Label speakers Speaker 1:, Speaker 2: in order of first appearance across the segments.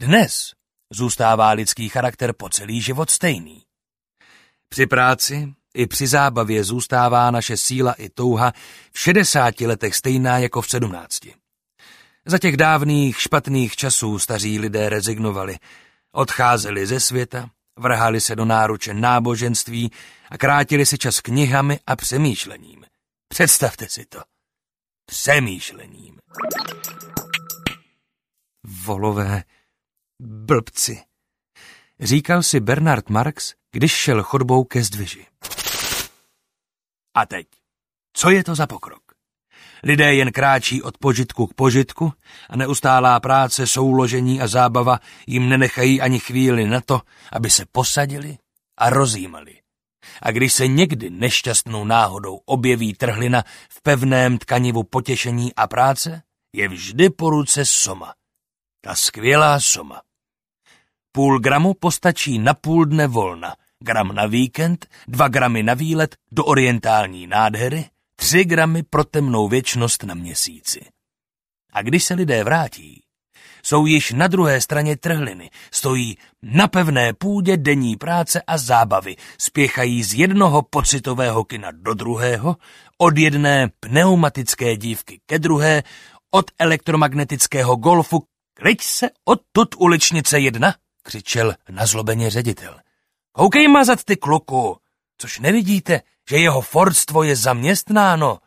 Speaker 1: Dnes zůstává lidský charakter po celý život stejný. Při práci i při zábavě zůstává naše síla i touha v 60 letech stejná jako v 17. Za těch dávných špatných časů staří lidé rezignovali, odcházeli ze světa, vrhali se do náruče náboženství a krátili si čas knihami a přemýšlením. Představte si to. Přemýšlením. Volové blbci. Říkal si Bernard Marx, když šel chodbou ke zdviži. A teď, co je to za pokrok? Lidé jen kráčí od požitku k požitku a neustálá práce, souložení a zábava jim nenechají ani chvíli na to, aby se posadili a rozjímali. A když se někdy nešťastnou náhodou objeví trhlina v pevném tkanivu potěšení a práce, je vždy po ruce soma. Ta skvělá soma. Půl gramu postačí na půl dne volna, gram na víkend, dva gramy na výlet do orientální nádhery, tři gramy pro temnou věčnost na měsíci. A když se lidé vrátí, jsou již na druhé straně trhliny, stojí na pevné půdě denní práce a zábavy, spěchají z jednoho pocitového kina do druhého, od jedné pneumatické dívky ke druhé, od elektromagnetického golfu, kryť se odtud uličnice jedna, křičel nazlobeně ředitel. Koukej mazat ty kluku, což nevidíte, že jeho fordstvo je zaměstnáno.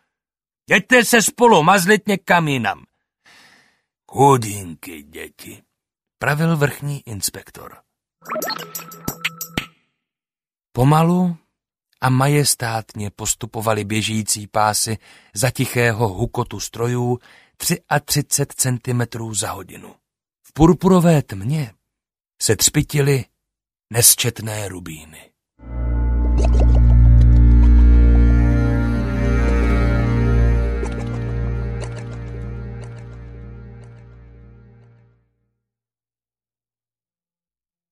Speaker 1: Jeďte se spolu mazlit někam jinam. Chudinky děti, pravil vrchní inspektor. Pomalu a majestátně postupovali běžící pásy za tichého hukotu strojů 33 centimetrů za hodinu. V purpurové tmě se třpitily nesčetné rubíny.